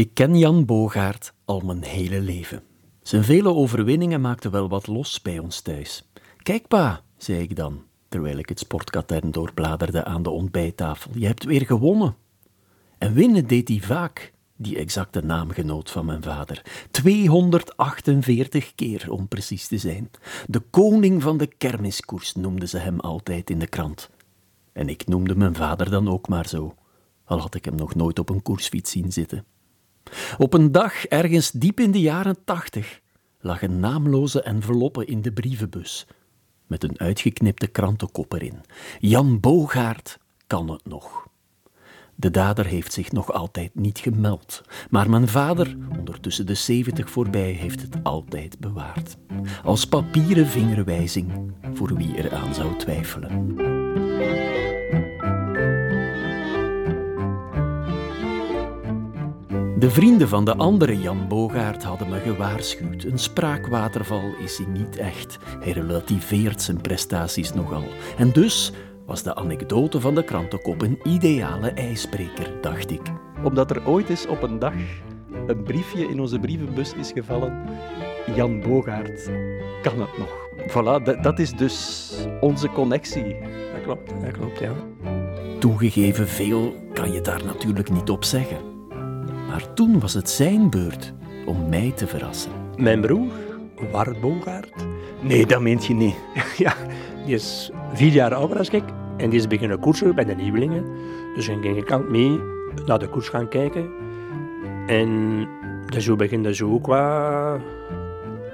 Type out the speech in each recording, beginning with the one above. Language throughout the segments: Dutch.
Ik ken Jan Bogaert al mijn hele leven. Zijn vele overwinningen maakten wel wat los bij ons thuis. Kijk pa, zei ik dan, terwijl ik het sportkatern doorbladerde aan de ontbijttafel. Je hebt weer gewonnen. En winnen deed hij vaak, die exacte naamgenoot van mijn vader. 248 keer, om precies te zijn. De koning van de kermiskoers noemden ze hem altijd in de krant. En ik noemde mijn vader dan ook maar zo, al had ik hem nog nooit op een koersfiets zien zitten. Op een dag, ergens diep in de jaren tachtig, lag een naamloze enveloppe in de brievenbus, met een uitgeknipte krantenkop erin. Jan Bogaert kan het nog. De dader heeft zich nog altijd niet gemeld, maar mijn vader, ondertussen de zeventig voorbij, heeft het altijd bewaard. Als papieren vingerwijzing voor wie eraan zou twijfelen. De vrienden van de andere Jan Bogaert hadden me gewaarschuwd. Een spraakwaterval is hij niet echt. Hij relativeert zijn prestaties nogal. En dus was de anekdote van de krantenkop een ideale ijsbreker, dacht ik. Omdat er ooit eens op een dag een briefje in onze brievenbus is gevallen. Jan Bogaert kan het nog. Voilà, dat is dus onze connectie. Dat klopt, dat klopt, ja. Toegegeven veel kan je daar natuurlijk niet op zeggen. Maar toen was het zijn beurt om mij te verrassen. Mijn broer, Wart Bogaert, Nee, dat meent je niet. ja, die is vier jaar ouder als ik en die is beginnen koersen bij de nieuwelingen. Dus ging ik ook mee naar de koers gaan kijken. En dus zo beginde zo ook wat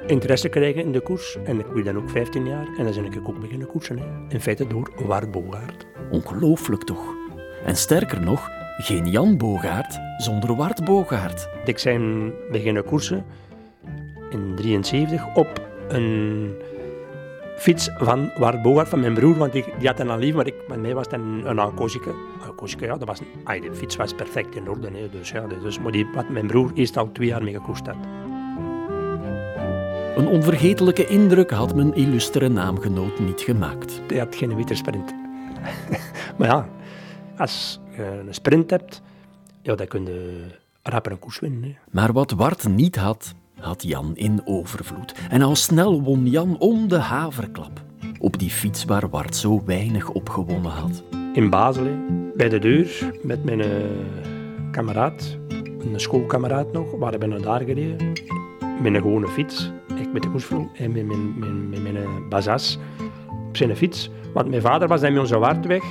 interesse krijgen in de koers. En ik was dan ook 15 jaar en dan ben ik ook beginnen koersen. Hè. In feite door Wart Bogaert. Ongelooflijk toch? En sterker nog, geen Jan Bogaert zonder Wart Bogaert. Ik zijn beginnen koersen in 73 op een fiets van Wart Bogaert, van mijn broer, want die, die had een al lief, maar ik, bij mij was het een, een. Ancosieke, ja, dat was, ay, de fiets was perfect in orde, hè, dus ja, dus, maar die had mijn broer eerst al twee jaar mee gekoerst had. Een onvergetelijke indruk had mijn illustere naamgenoot niet gemaakt. Hij had geen witte sprint. maar ja, als een sprint hebt, ja, dan kun je rapper een koers winnen. Hè. Maar wat Wart niet had, had Jan in overvloed. En al snel won Jan om de haverklap. Op die fiets waar Wart zo weinig op gewonnen had. in Basel, hè, bij de deur, met mijn eh, kameraad, een schoolkameraad nog. We waren bijna daar gereden. Met een gewone fiets, ik met de koersvloer en met mijn, mijn, met mijn eh, bazas op zijn fiets. Want mijn vader was dan met onze waardweg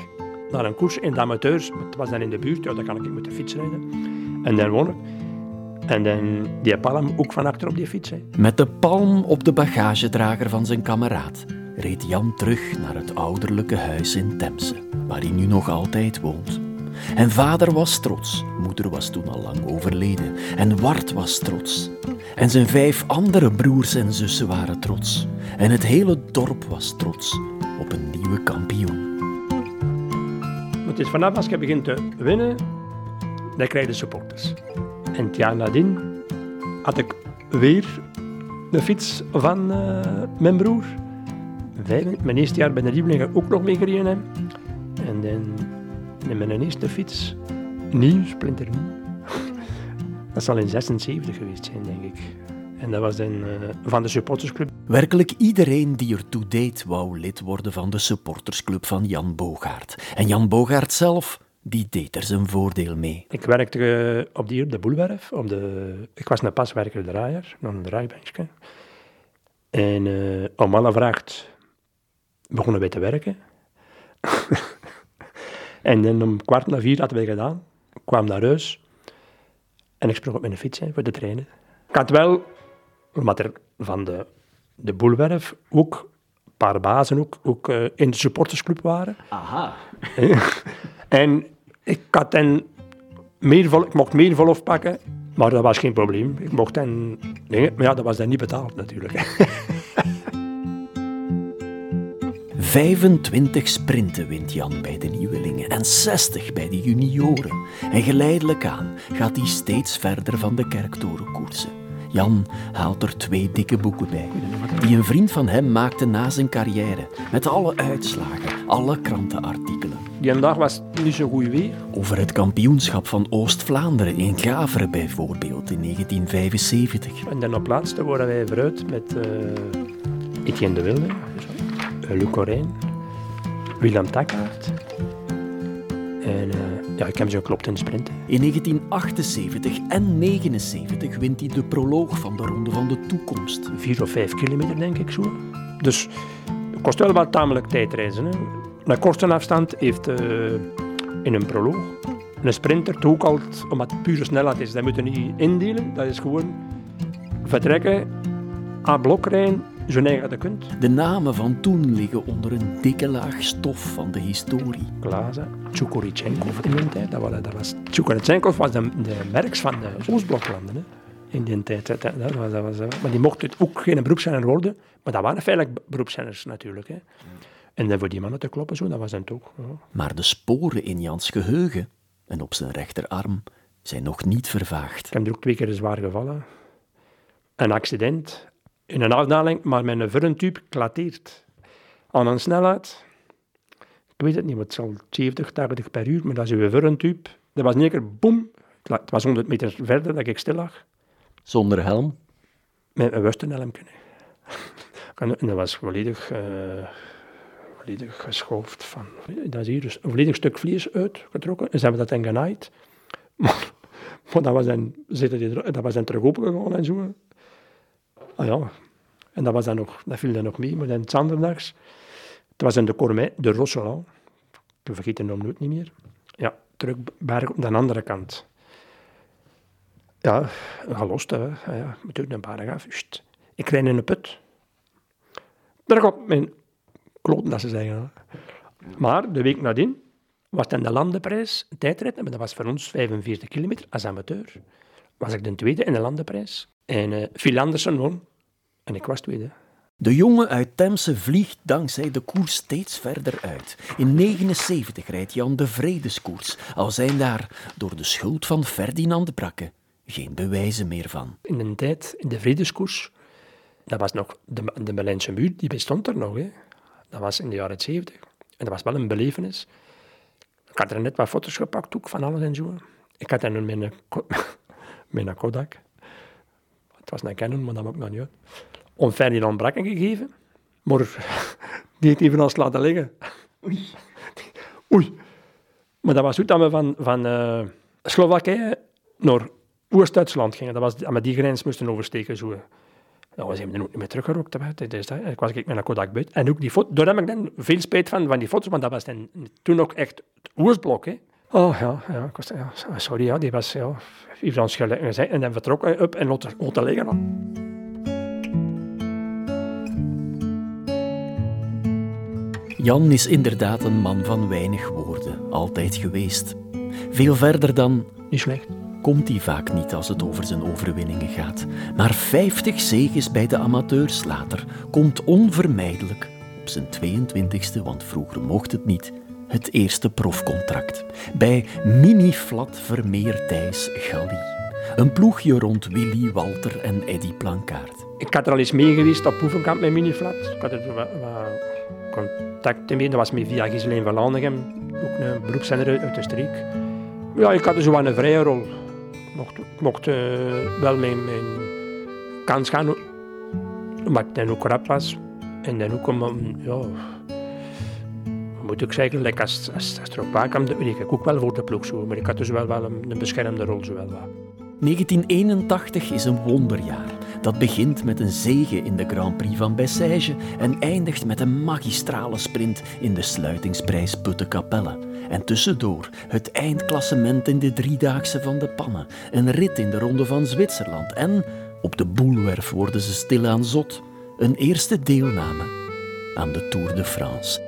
naar een koers in de amateurs. Het was dan in de buurt, ja, dan kan ik met de fiets rijden. En dan woon ik. En dan die palm ook van achter op die fiets. Met de palm op de bagagedrager van zijn kameraad reed Jan terug naar het ouderlijke huis in Temse, waar hij nu nog altijd woont. En vader was trots, moeder was toen al lang overleden, en Wart was trots. En zijn vijf andere broers en zussen waren trots. En het hele dorp was trots op een nieuwe kampioen. Het is vanaf als je begint te winnen, dan krijg je supporters. En het jaar nadien had ik weer de fiets van eh, mijn broer. Mijn eerste jaar bij de Riebeling ook nog mee gereden. hè. En dan in mijn eerste fiets, nieuw, splinternieuw. Dat zal in 76 geweest zijn, denk ik. En dat was dan eh, van de supportersclub. Werkelijk iedereen die ertoe deed, wou lid worden van de supportersclub van Jan Bogaert. En Jan Bogaert zelf, die deed er zijn voordeel mee. Ik werkte eh, op die de Boelwerf. Op de, ik was een paswerker draaier, een draaibankje. En eh om alle vraagt begonnen wij te werken. en dan om kwart na vier hadden wij gedaan. Ik kwam naar huis en ik sprong op mijn fiets voor de trainen. Ik had wel, omdat er van de, de Boelwerf ook een paar bazen ook, ook eh, in de supportersclub waren. Aha. En ik had dan meer vol, ik mocht meer verlof pakken, maar dat was geen probleem. Ik mocht dan dingen, maar ja, dat was dan niet betaald natuurlijk. 25 sprinten wint Jan bij de nieuwelingen en 60 bij de junioren. En geleidelijk aan gaat hij steeds verder van de kerktoren koersen. Jan haalt er twee dikke boeken bij, die een vriend van hem maakte na zijn carrière, met alle uitslagen, alle krantenartikelen. Die dag was niet zo goed weer. Over het kampioenschap van Oost-Vlaanderen in Gaveren bijvoorbeeld in 1975. En dan op laatste worden wij vooruit met uh, Etienne de Wilde, uh, Luc Corijn, Willem Takkaert. En uh, ja, ik heb zo geklopt in de sprint. In 1978 en 1979 wint hij de proloog van de Ronde van de Toekomst. Vier of vijf kilometer, denk ik zo. Dus het kost wel wat tamelijk tijdreizen. Hè. Een korte afstand heeft uh, in een proloog een sprinter ook altijd, omdat het pure snelheid is. Dat moet je niet indelen. Dat is gewoon vertrekken, aan blok rijden, zo neig je kunt. De namen van toen liggen onder een dikke laag stof van de historie. Klaza, Tjukorichenko in die tijd. Dat was, dat was, was de, de merks van de Oostbloklanden. Hè. In die tijd. Dat, dat was, dat was, maar die mocht het ook geen beroepszenner worden. Maar dat waren feitelijk beroepszenners natuurlijk. Hè. En dan voor die mannen te kloppen, zo, dat was dan ook. Ja. Maar de sporen in Jans geheugen en op zijn rechterarm zijn nog niet vervaagd. Ik heb er ook twee keer zwaar gevallen. Een accident in een afdaling, maar met een vurrentube klateert. Aan een snelheid, ik weet het niet, het zal 70, 80 per uur, maar dat is uw vurrentube. Dat was niet keer boem, het was 100 meter verder dat ik stil lag. Zonder helm? Met een wustenhelm kunnen. En dat was volledig, uh, volledig geschoofd van, dat is hier dus een volledig stuk vlees uitgetrokken. En ze hebben dat dan genaaid. Maar, maar dat was dan, dat was dan terug opengegaan en zo. Ah ja, en dat, was dan nog, dat viel dan nog mee, maar dan zanderdags. Het was in de Cormay, de Rosselau. Ik vergeet de naam nooit niet meer. Ja, terug berg op de andere kant. Ja, gelost, hè. Ja, moet ook een paar af. Ik rijd in een put. Daar gaat mijn kloten, dat ze zeggen. Maar de week nadien was dan de landenprijs, tijdrit, en dat was voor ons 45 kilometer als amateur. Was ik de tweede in de landenprijs. En uh, Phil Andersen won. En ik was tweede. De jongen uit Temse vliegt dankzij de koers steeds verder uit. In 79 rijdt Jan de Vredeskoers, al zijn daar door de schuld van Ferdinand Brakke geen bewijzen meer van. In een tijd, in de Vredeskoers, dat was nog de, de Berlijnse muur, die bestond er nog. Hè. Dat was in de jaren 70. En dat was wel een belevenis. Ik had er net wat foto's gepakt, ook van alles en zo. Ik had dan mijn, mijn Kodak. Het was een Canon, maar dat maakt nog niet uit. Om Ferdinand Brakken gegeven. Maar die heeft evenals laten liggen. Oei. Oei. Maar dat was goed dat we van, van uh, Slowakije naar Oost-Duitsland gingen. Dat was, met die grens moesten oversteken. Zo. Nou, we zijn er ook niet meer teruggerokt. Ik was ik met een Kodak buiten. En ook die foto, daar heb ik dan veel spijt van, van die foto's, want dat was dan, toen ook echt het Oostblok. Hè. Oh ja, ja, sorry, ja, die was ja, gezegd en dan vertrok hij op en lot liggen. Jan is inderdaad een man van weinig woorden, altijd geweest. Veel verder dan... Niet slecht. Komt hij vaak niet als het over zijn overwinningen gaat. Maar 50 zegens bij de amateurs later komt onvermijdelijk op zijn 22e, want vroeger mocht het niet, het eerste profcontract. Bij Mini Flat Vermeer Thijs Gallie. Een ploegje rond Willy, Walter en Eddy Plankaart. Ik had er al eens mee geweest op Poevenkamp met Mini Flat. Ik had er wat, contacten mee. Dat was met via Giseleen van Landegem, ook een beroepszender uit de streek. Ja, ik had dus wel een vrije rol. Ik mocht, uh, wel mijn, mijn kans gaan, omdat ik dan ook rap was. En dan ook om, ja, moet ik zeggen, like als, als, ik ook wel voor de ploeg zo. Maar ik had dus wel, wel een, een beschermde rol. Zo wel, 1981 is een wonderjaar. Dat begint met een zege in de Grand Prix van Bessèges en eindigt met een magistrale sprint in de sluitingsprijs Putte En tussendoor het eindklassement in de driedaagse van de Pannen, een rit in de Ronde van Zwitserland en, op de boelwerf worden ze stilaan zot, een eerste deelname aan de Tour de France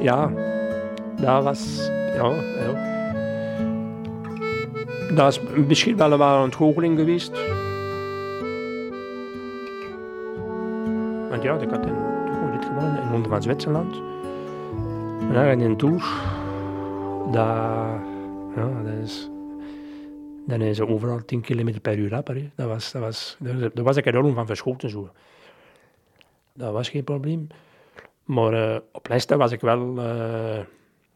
ja, dat was... Ja, ja. Dat is misschien wel een ontgoocheling geweest. Want ja, ik had een dit gewonnen in Ronde van Zwitserland. En dan in een tour. Dat, ja, dat is... Dan zijn ze overal 10 km per uur rapper. Dat, was, dat, was, daar was ik enorm van verschoten. Zo. Dat was geen probleem. Maar uh, op Leicester was ik wel uh,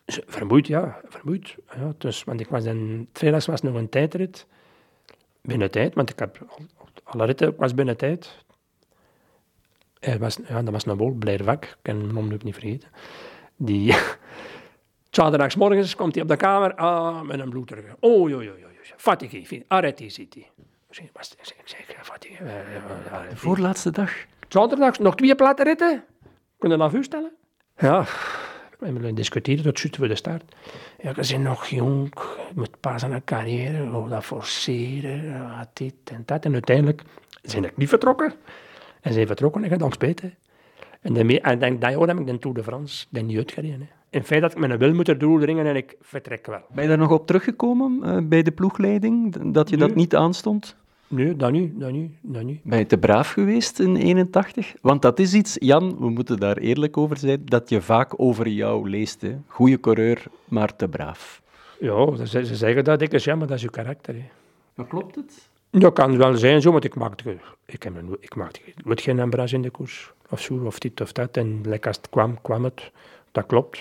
vermoeid, ja. Vermoeid. Ja, dus, want ik was dan, vrijdags was nog een tijdrit. Binnen tijd, want ik heb alle ritten was binnen tijd. Er was, ja, dat was een bol, Vak, ik kan mijn naam niet vergeten. Die, morgens komt hij op de kamer, ah, met een bloeddruk. Oh, joh, joh, joh, fatigue, arrêtez, zit hij. Ik zeg, fatigue. Voorlaatste dag? Zaterdags nog twee platen ritten. Kun je dat voorstellen? Ja, we hebben discussiëren tot juist voor de start. Ja, bent nog jong, je moet pas aan een carrière, dat forceren, dit en dat. En uiteindelijk zijn ik niet vertrokken. En zijn vertrokken en ik dan spijt. En, dan, en denk, dat jaar heb ik de Tour de France dan niet uitgereden. In feite dat ik mijn wil moeten doordringen en ik vertrek wel. Ben je daar nog op teruggekomen uh, bij de ploegleiding, dat je dat niet aanstond? Nee, dat niet, dat niet, dat niet. Ben je te braaf geweest in 81? Want dat is iets, Jan, we moeten daar eerlijk over zijn, dat je vaak over jou leest. Hè? Goeie coureur, maar te braaf. Ja, ze, ze zeggen dat ik, ja, maar dat is je karakter. Hè. Maar klopt het? Dat kan wel zijn zo, want ik maakte, ik, heb, ik nooit geen embras in de koers. Of zo, of dit of dat. En lekker als het kwam, kwam het. Dat klopt.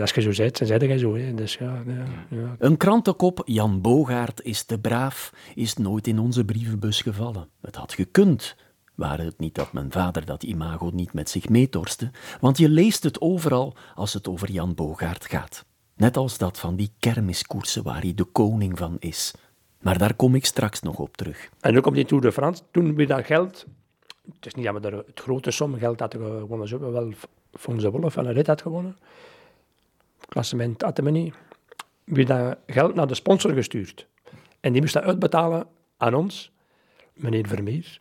Als je zo zegt, dan zeg je zo. Hè. Dus ja, ja, Een krantenkop, Jan Bogaert is te braaf, is nooit in onze brievenbus gevallen. Het had gekund, Waren het niet dat mijn vader dat imago niet met zich meetorste, want je leest het overal als het over Jan Bogaert gaat. Net als dat van die kermiskoersen waar hij de koning van is. Maar daar kom ik straks nog op terug. En ook op die Tour de France, toen we dat geld... Het is niet dat we er het grote som geld hadden gewonnen, ze wel Fons Wolf wel een rit had gewonnen klassement hadden we niet. We dat geld naar de sponsor gestuurd. En die moest dat uitbetalen aan ons, meneer Vermeer.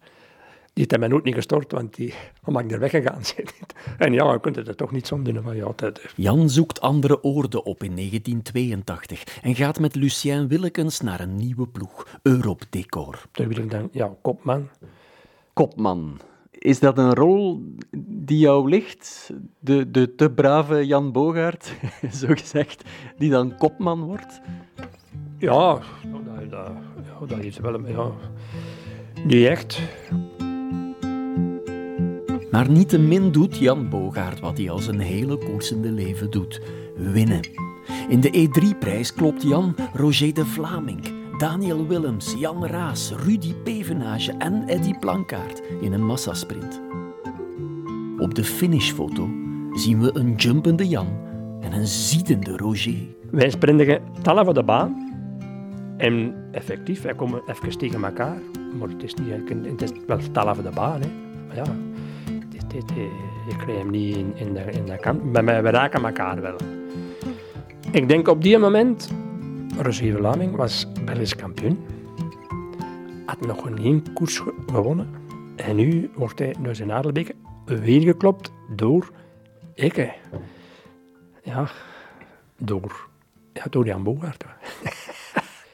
Die heeft mij nooit niet gestort, want die omdat ik er weggegaan ben. En ja, we kunnen het toch niet zo doen. Maar ja, dat... Jan zoekt andere oorden op in 1982 en gaat met Lucien Willekens naar een nieuwe ploeg, Europe Decor. Daar wil ik dan, ja, kopman. Kopman. Is dat een rol die jou ligt? De, de te brave Jan Bogaert, zo gezegd, die dan kopman wordt? Ja, dat, dat, ja, dat heeft wel... Ja, niet echt. Maar niettemin doet Jan Bogaert wat hij al zijn hele koersende leven doet. Winnen. In de E3-prijs klopt Jan Roger de Vlaming Daniel Willems, Jan Raas, Rudy Pevenage en Eddy Plankaart in een massasprint. Op de finishfoto zien we een jumpende Jan en een ziedende Roger. Wij sprinten tallen van de baan. En effectief, wij komen even tegen elkaar. Maar het is, niet, het is wel tallen van de baan. Hè. Maar ja, dit, dit, ik krijg hem niet in, de, in de kant. Maar we raken elkaar wel. Ik denk op die moment Roger Vlaming was Belgisch kampioen. Had nog een koers gewonnen. En nu wordt hij door zijn Adelbeke weer geklopt door ik. Ja, door, ja, door Jan Bogaert.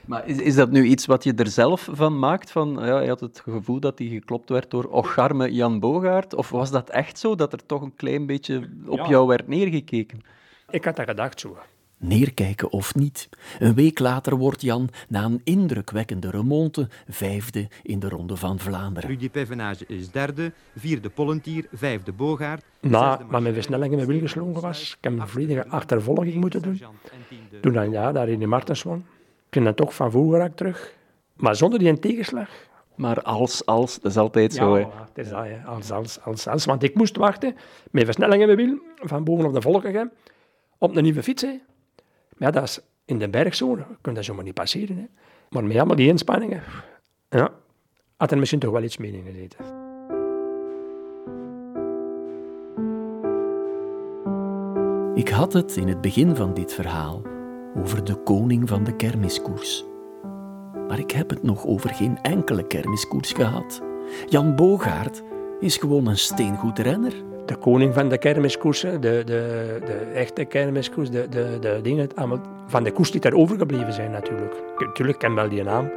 Maar is, is dat nu iets wat je er zelf van maakt? Van, ja, je had het gevoel dat hij geklopt werd door ocharme Jan Bogaert? Of was dat echt zo, dat er toch een klein beetje op jou werd neergekeken? Ik had dat gedacht zo neerkijken of niet. Een week later wordt Jan na een indrukwekkende remonte vijfde in de Ronde van Vlaanderen. Rudy Pevenage is derde, vierde Pollentier, vijfde Bogaert. Na, maar mijn versnelling in mijn wiel geslongen was, ik heb een volledige achtervolging moeten doen. Toen dan ja, daar in de Martens won. Ik ging dan toch van voren terug. Maar zonder die een tegenslag. Maar als, als, dat is altijd zo. Hè. het is dat, hè. Als, als, als, als. Want ik moest wachten, met versnelling in mijn wiel, van boven op de volken, op een nieuwe fiets. Hè ja, dat is in de bergzone, kun dat zomaar niet passeren. Hè. Maar met allemaal die inspanningen, ja, had er misschien toch wel iets meer in gezeten. Ik had het in het begin van dit verhaal over de koning van de kermiskoers. Maar ik heb het nog over geen enkele kermiskoers gehad. Jan Bogaert is gewoon een steengoed renner de koning van de kermiskoersen, de, de, de echte kermiskoers, de, de, de dingen, allemaal van de koers die daar overgebleven zijn natuurlijk. Natuurlijk ken wel die naam,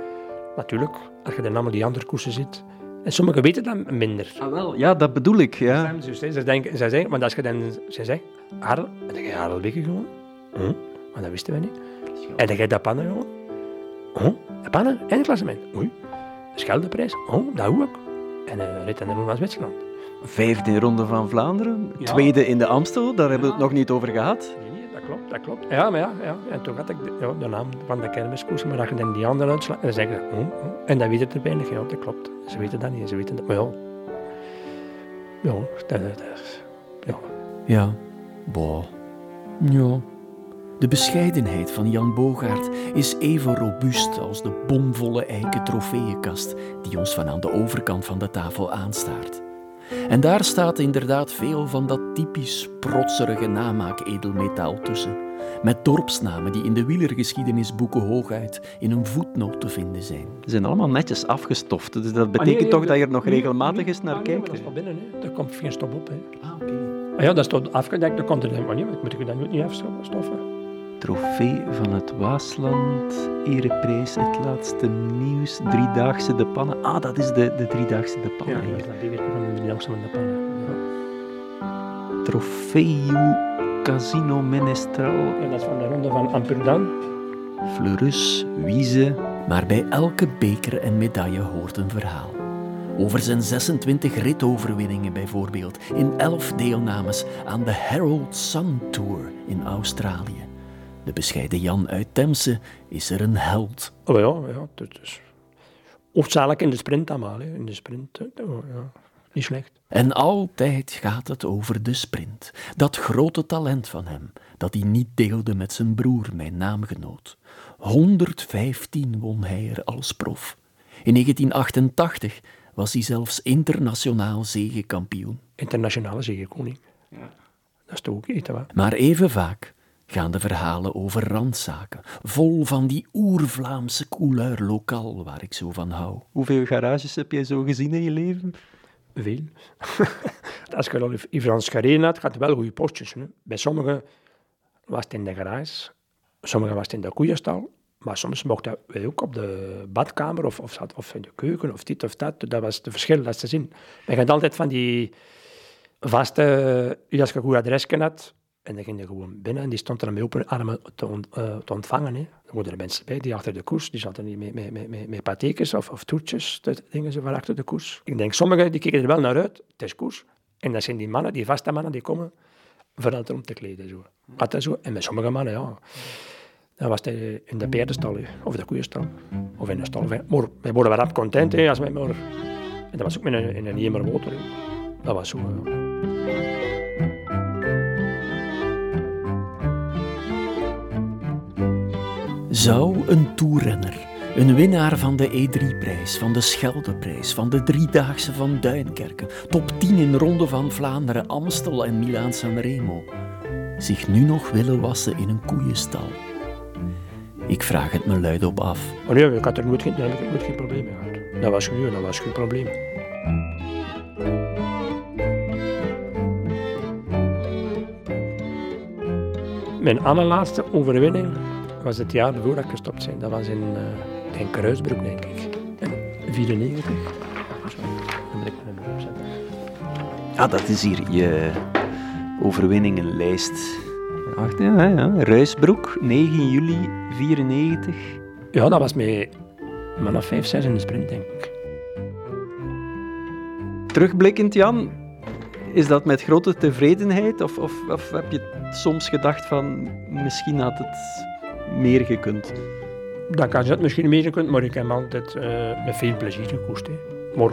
natuurlijk, als je dan allemaal die andere koersen ziet. En sommigen weten dat minder. Ah, wel, ja, dat bedoel ik, ja. Dus, ze denken, ze zeggen, want als je dan, ze zegt, dan heb je Harel gewoon? Hm? Maar dat wisten we niet. En dan ga je dat pannen gewoon? Oh, de pannen en het klassement. Oei. De Scheldeprijs. Oh, dat ook. En een rit in de Ronde van Zwitserland. Vijfde ronde van Vlaanderen, Ja. tweede in de Amstel, daar hebben we het nog niet over gehad. Nee, nee, dat klopt, dat klopt. Ja, maar ja, ja. En toen had ik de, ja, de naam van de kermiskoers, maar als je dan die andere uitslaat, dan zeggen ze, oh, oh. en dan weten er weinig. Ja, dat klopt. Ze weten dat niet, ze weten dat. Maar ja, ja, dat, dat, dat- ja. Ja, boah. Ja. De bescheidenheid van Jan Bogaert is even robuust als de bomvolle eiken trofeeënkast die ons van aan de overkant van de tafel aanstaart. En daar staat inderdaad veel van dat typisch protserige namaak-edelmetaal tussen, met dorpsnamen die in de wielergeschiedenisboeken hooguit in een voetnoot te vinden zijn. Ze zijn allemaal netjes afgestoft, dus dat Ah, betekent nee, toch nee, dat je er nog nee, regelmatig nee. eens naar Ah, kijkt. Dat is van binnen, hè. Daar komt geen stop op. Hè. Ah, oké. Ah, ja, dat staat afgedekt, dan komt er niet, want moet ik dat nu niet afstoffen? Trofee van het Waasland, ereprijs, het laatste nieuws, driedaagse de pannen. Ah, dat is de, de driedaagse de Ja, pannen. dat is dat die weer van de de pannen. Ja. Trofeo Casino Menestral, Ja, dat is van de ronde van Amsterdam. Fleurus, Wiese. Maar bij elke beker en medaille hoort een verhaal. Over zijn 26 ritoverwinningen bijvoorbeeld, in 11 deelnames aan de Herald Sun Tour in Australië. De bescheiden Jan uit Temse is er een held. Oh ja, ja, dat is hoofdzakelijk in de sprint allemaal. Hè. In de sprint, eh, oh, ja. niet slecht. En altijd gaat het over de sprint. Dat grote talent van hem, dat hij niet deelde met zijn broer, mijn naamgenoot. 115 won hij er als prof. In 1988 was hij zelfs internationaal zegekampioen. Internationale zegekoning. Dat is toch ook iets, hè? Maar even vaak gaan de verhalen over randzaken, vol van die oer-Vlaamse couleur lokaal waar ik zo van hou. Hoeveel garages heb jij zo gezien in je leven? Veel. Als je al in Frans gereden had, gaat het wel goede postjes. Hè. Bij sommigen was het in de garage, sommigen was het in de koeienstal, maar soms mochten wij ook op de badkamer of, of, zat- of in de keuken of dit of dat. Dat was het verschil, dat is te zien. Je had altijd van die vaste, als je een goed adres had, en dan ging je gewoon binnen en die stond er met open armen eh, te ontvangen. Hè. Er worden er mensen bij die achter de koers, die zaten niet met, met, met, met, patekens of, of toetjes, dat dingen ze van achter de koers. Ik denk, sommigen die kijken er wel naar uit, het is koers. En dat zijn die mannen, die vaste mannen, die komen vooral om te kleden. Zo. Dat zo. En met sommige mannen, ja. Dan was het in de paardenstal, of de koeienstal, of in de stal. Maar wij worden wel rap content, als wij maar... En dat was ook met een, in een hè. Dat was zo. Zou een toerrenner, een winnaar van de E3-prijs, van de Scheldeprijs, van de Driedaagse van Duinkerken, top 10 in Ronde van Vlaanderen, Amstel en Milaan-San Remo, zich nu nog willen wassen in een koeienstal? Ik vraag het me luidop af. Maar nee, ik had er nooit geen, nooit geen probleem mee gehad. Dat was nu, dat was geen probleem. Mijn allerlaatste overwinning was het jaar voordat ik gestopt ben. Dat was in, eh in Kruisbroek, denk ik. In 94. Sorry, dan moet ik mijn nummer opzetten. Ah, dat is hier je overwinningenlijst. Wacht, ja, ja. Ruisbroek, 9 juli 94. Ja, dat was met man of 5, 6 in de sprint, denk ik. Terugblikkend, Jan, is dat met grote tevredenheid? Of, of, of heb je soms gedacht van, misschien had het meer gekund? Dat kan je het misschien meer kunnen, maar ik heb altijd eh, met veel plezier gekoest. Hè. Maar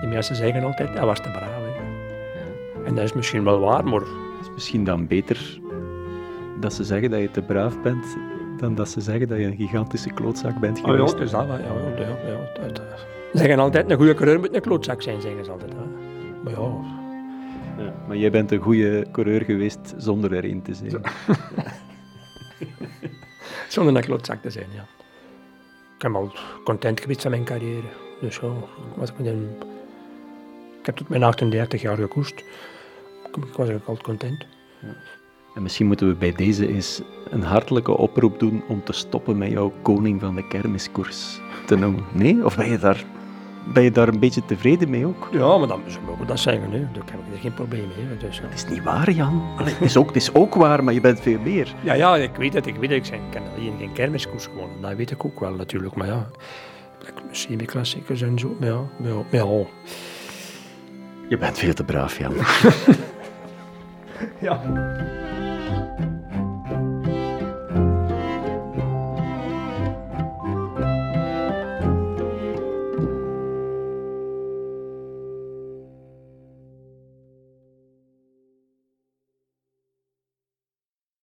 die mensen zeggen altijd, hij was te braaf. Hè. En dat is misschien wel waar, maar Het is misschien dan beter dat ze zeggen dat je te braaf bent, dan dat ze zeggen dat je een gigantische klootzak bent oh, ja, geweest. is dat. wel, Ja, ja, ja, ja, dat, dat. Ze zeggen altijd, een goede coureur moet een klootzak zijn, zeggen ze altijd. Hè. Maar ja, Ja, maar jij bent een goede coureur geweest zonder erin te zijn. zonder een klootzak te zijn, ja. Ik ben al content geweest van mijn carrière. Dus ja, ik, was een... ik heb tot mijn 38 jaar gekoest. Ik was eigenlijk altijd content. En misschien moeten we bij deze eens een hartelijke oproep doen om te stoppen met jouw koning van de kermiskoers te noemen. Nee? Of ben je daar ben je daar een beetje tevreden mee ook? Ja, maar dan, ze mogen dat zeggen, hè. daar heb ik er geen probleem mee. Dus, ja. Het is niet waar, Jan. Allee, het, is ook, het is ook waar, maar je bent veel meer. Ja, ja, ik weet het, ik weet het. Ik ik kan alleen geen kermiskoers gewonnen. Dat weet ik ook wel natuurlijk, maar ja. Semi-klassiekers en zo, maar ja, maar ja, maar ja. Je bent veel te braaf, Jan. ja.